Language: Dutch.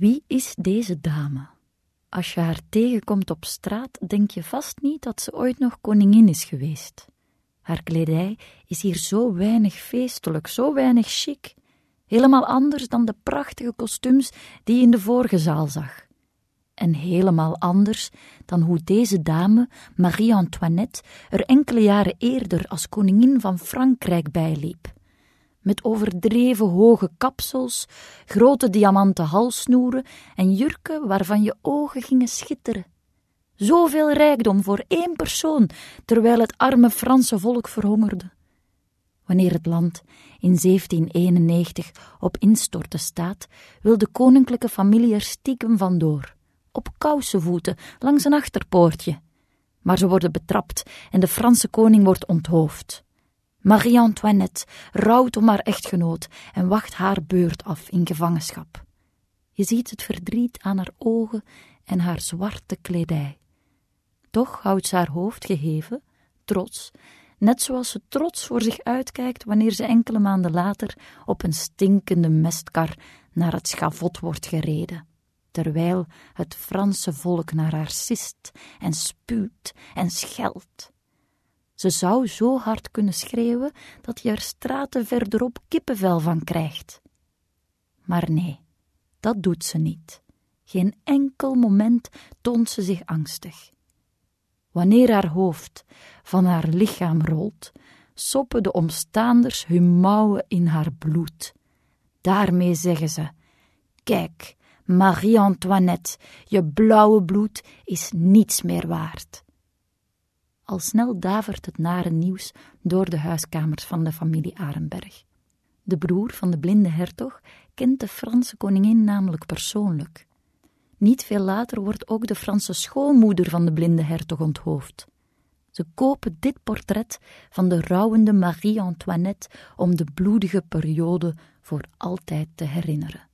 Wie is deze dame? Als je haar tegenkomt op straat, denk je vast niet dat ze ooit nog koningin is geweest. Haar kledij is hier zo weinig feestelijk, zo weinig chic. Helemaal anders dan de prachtige kostuums die je in de vorige zaal zag. En helemaal anders dan hoe deze dame, Marie-Antoinette, er enkele jaren eerder als koningin van Frankrijk bijliep. Met overdreven hoge kapsels, grote diamanten halssnoeren en jurken waarvan je ogen gingen schitteren. Zoveel rijkdom voor één persoon, terwijl het arme Franse volk verhongerde. Wanneer het land in 1791 op instorten staat, wil de koninklijke familie er stiekem vandoor, op kousenvoeten, langs een achterpoortje. Maar ze worden betrapt en de Franse koning wordt onthoofd. Marie-Antoinette rouwt om haar echtgenoot en wacht haar beurt af in gevangenschap. Je ziet het verdriet aan haar ogen en haar zwarte kledij. Toch houdt ze haar hoofd geheven, trots, net zoals ze trots voor zich uitkijkt wanneer ze enkele maanden later op een stinkende mestkar naar het schavot wordt gereden, terwijl het Franse volk naar haar sist en spuwt en scheldt. Ze zou zo hard kunnen schreeuwen dat je er straten verderop kippenvel van krijgt. Maar nee, dat doet ze niet. Geen enkel moment toont ze zich angstig. Wanneer haar hoofd van haar lichaam rolt, soppen de omstaanders hun mouwen in haar bloed. Daarmee zeggen ze: Kijk, Marie-Antoinette, je blauwe bloed is niets meer waard. Al snel davert het nare nieuws door de huiskamers van de familie Arenberg. De broer van de blinde hertog kent de Franse koningin namelijk persoonlijk. Niet veel later wordt ook de Franse schoonmoeder van de blinde hertog onthoofd. Ze kopen dit portret van de rouwende Marie-Antoinette om de bloedige periode voor altijd te herinneren.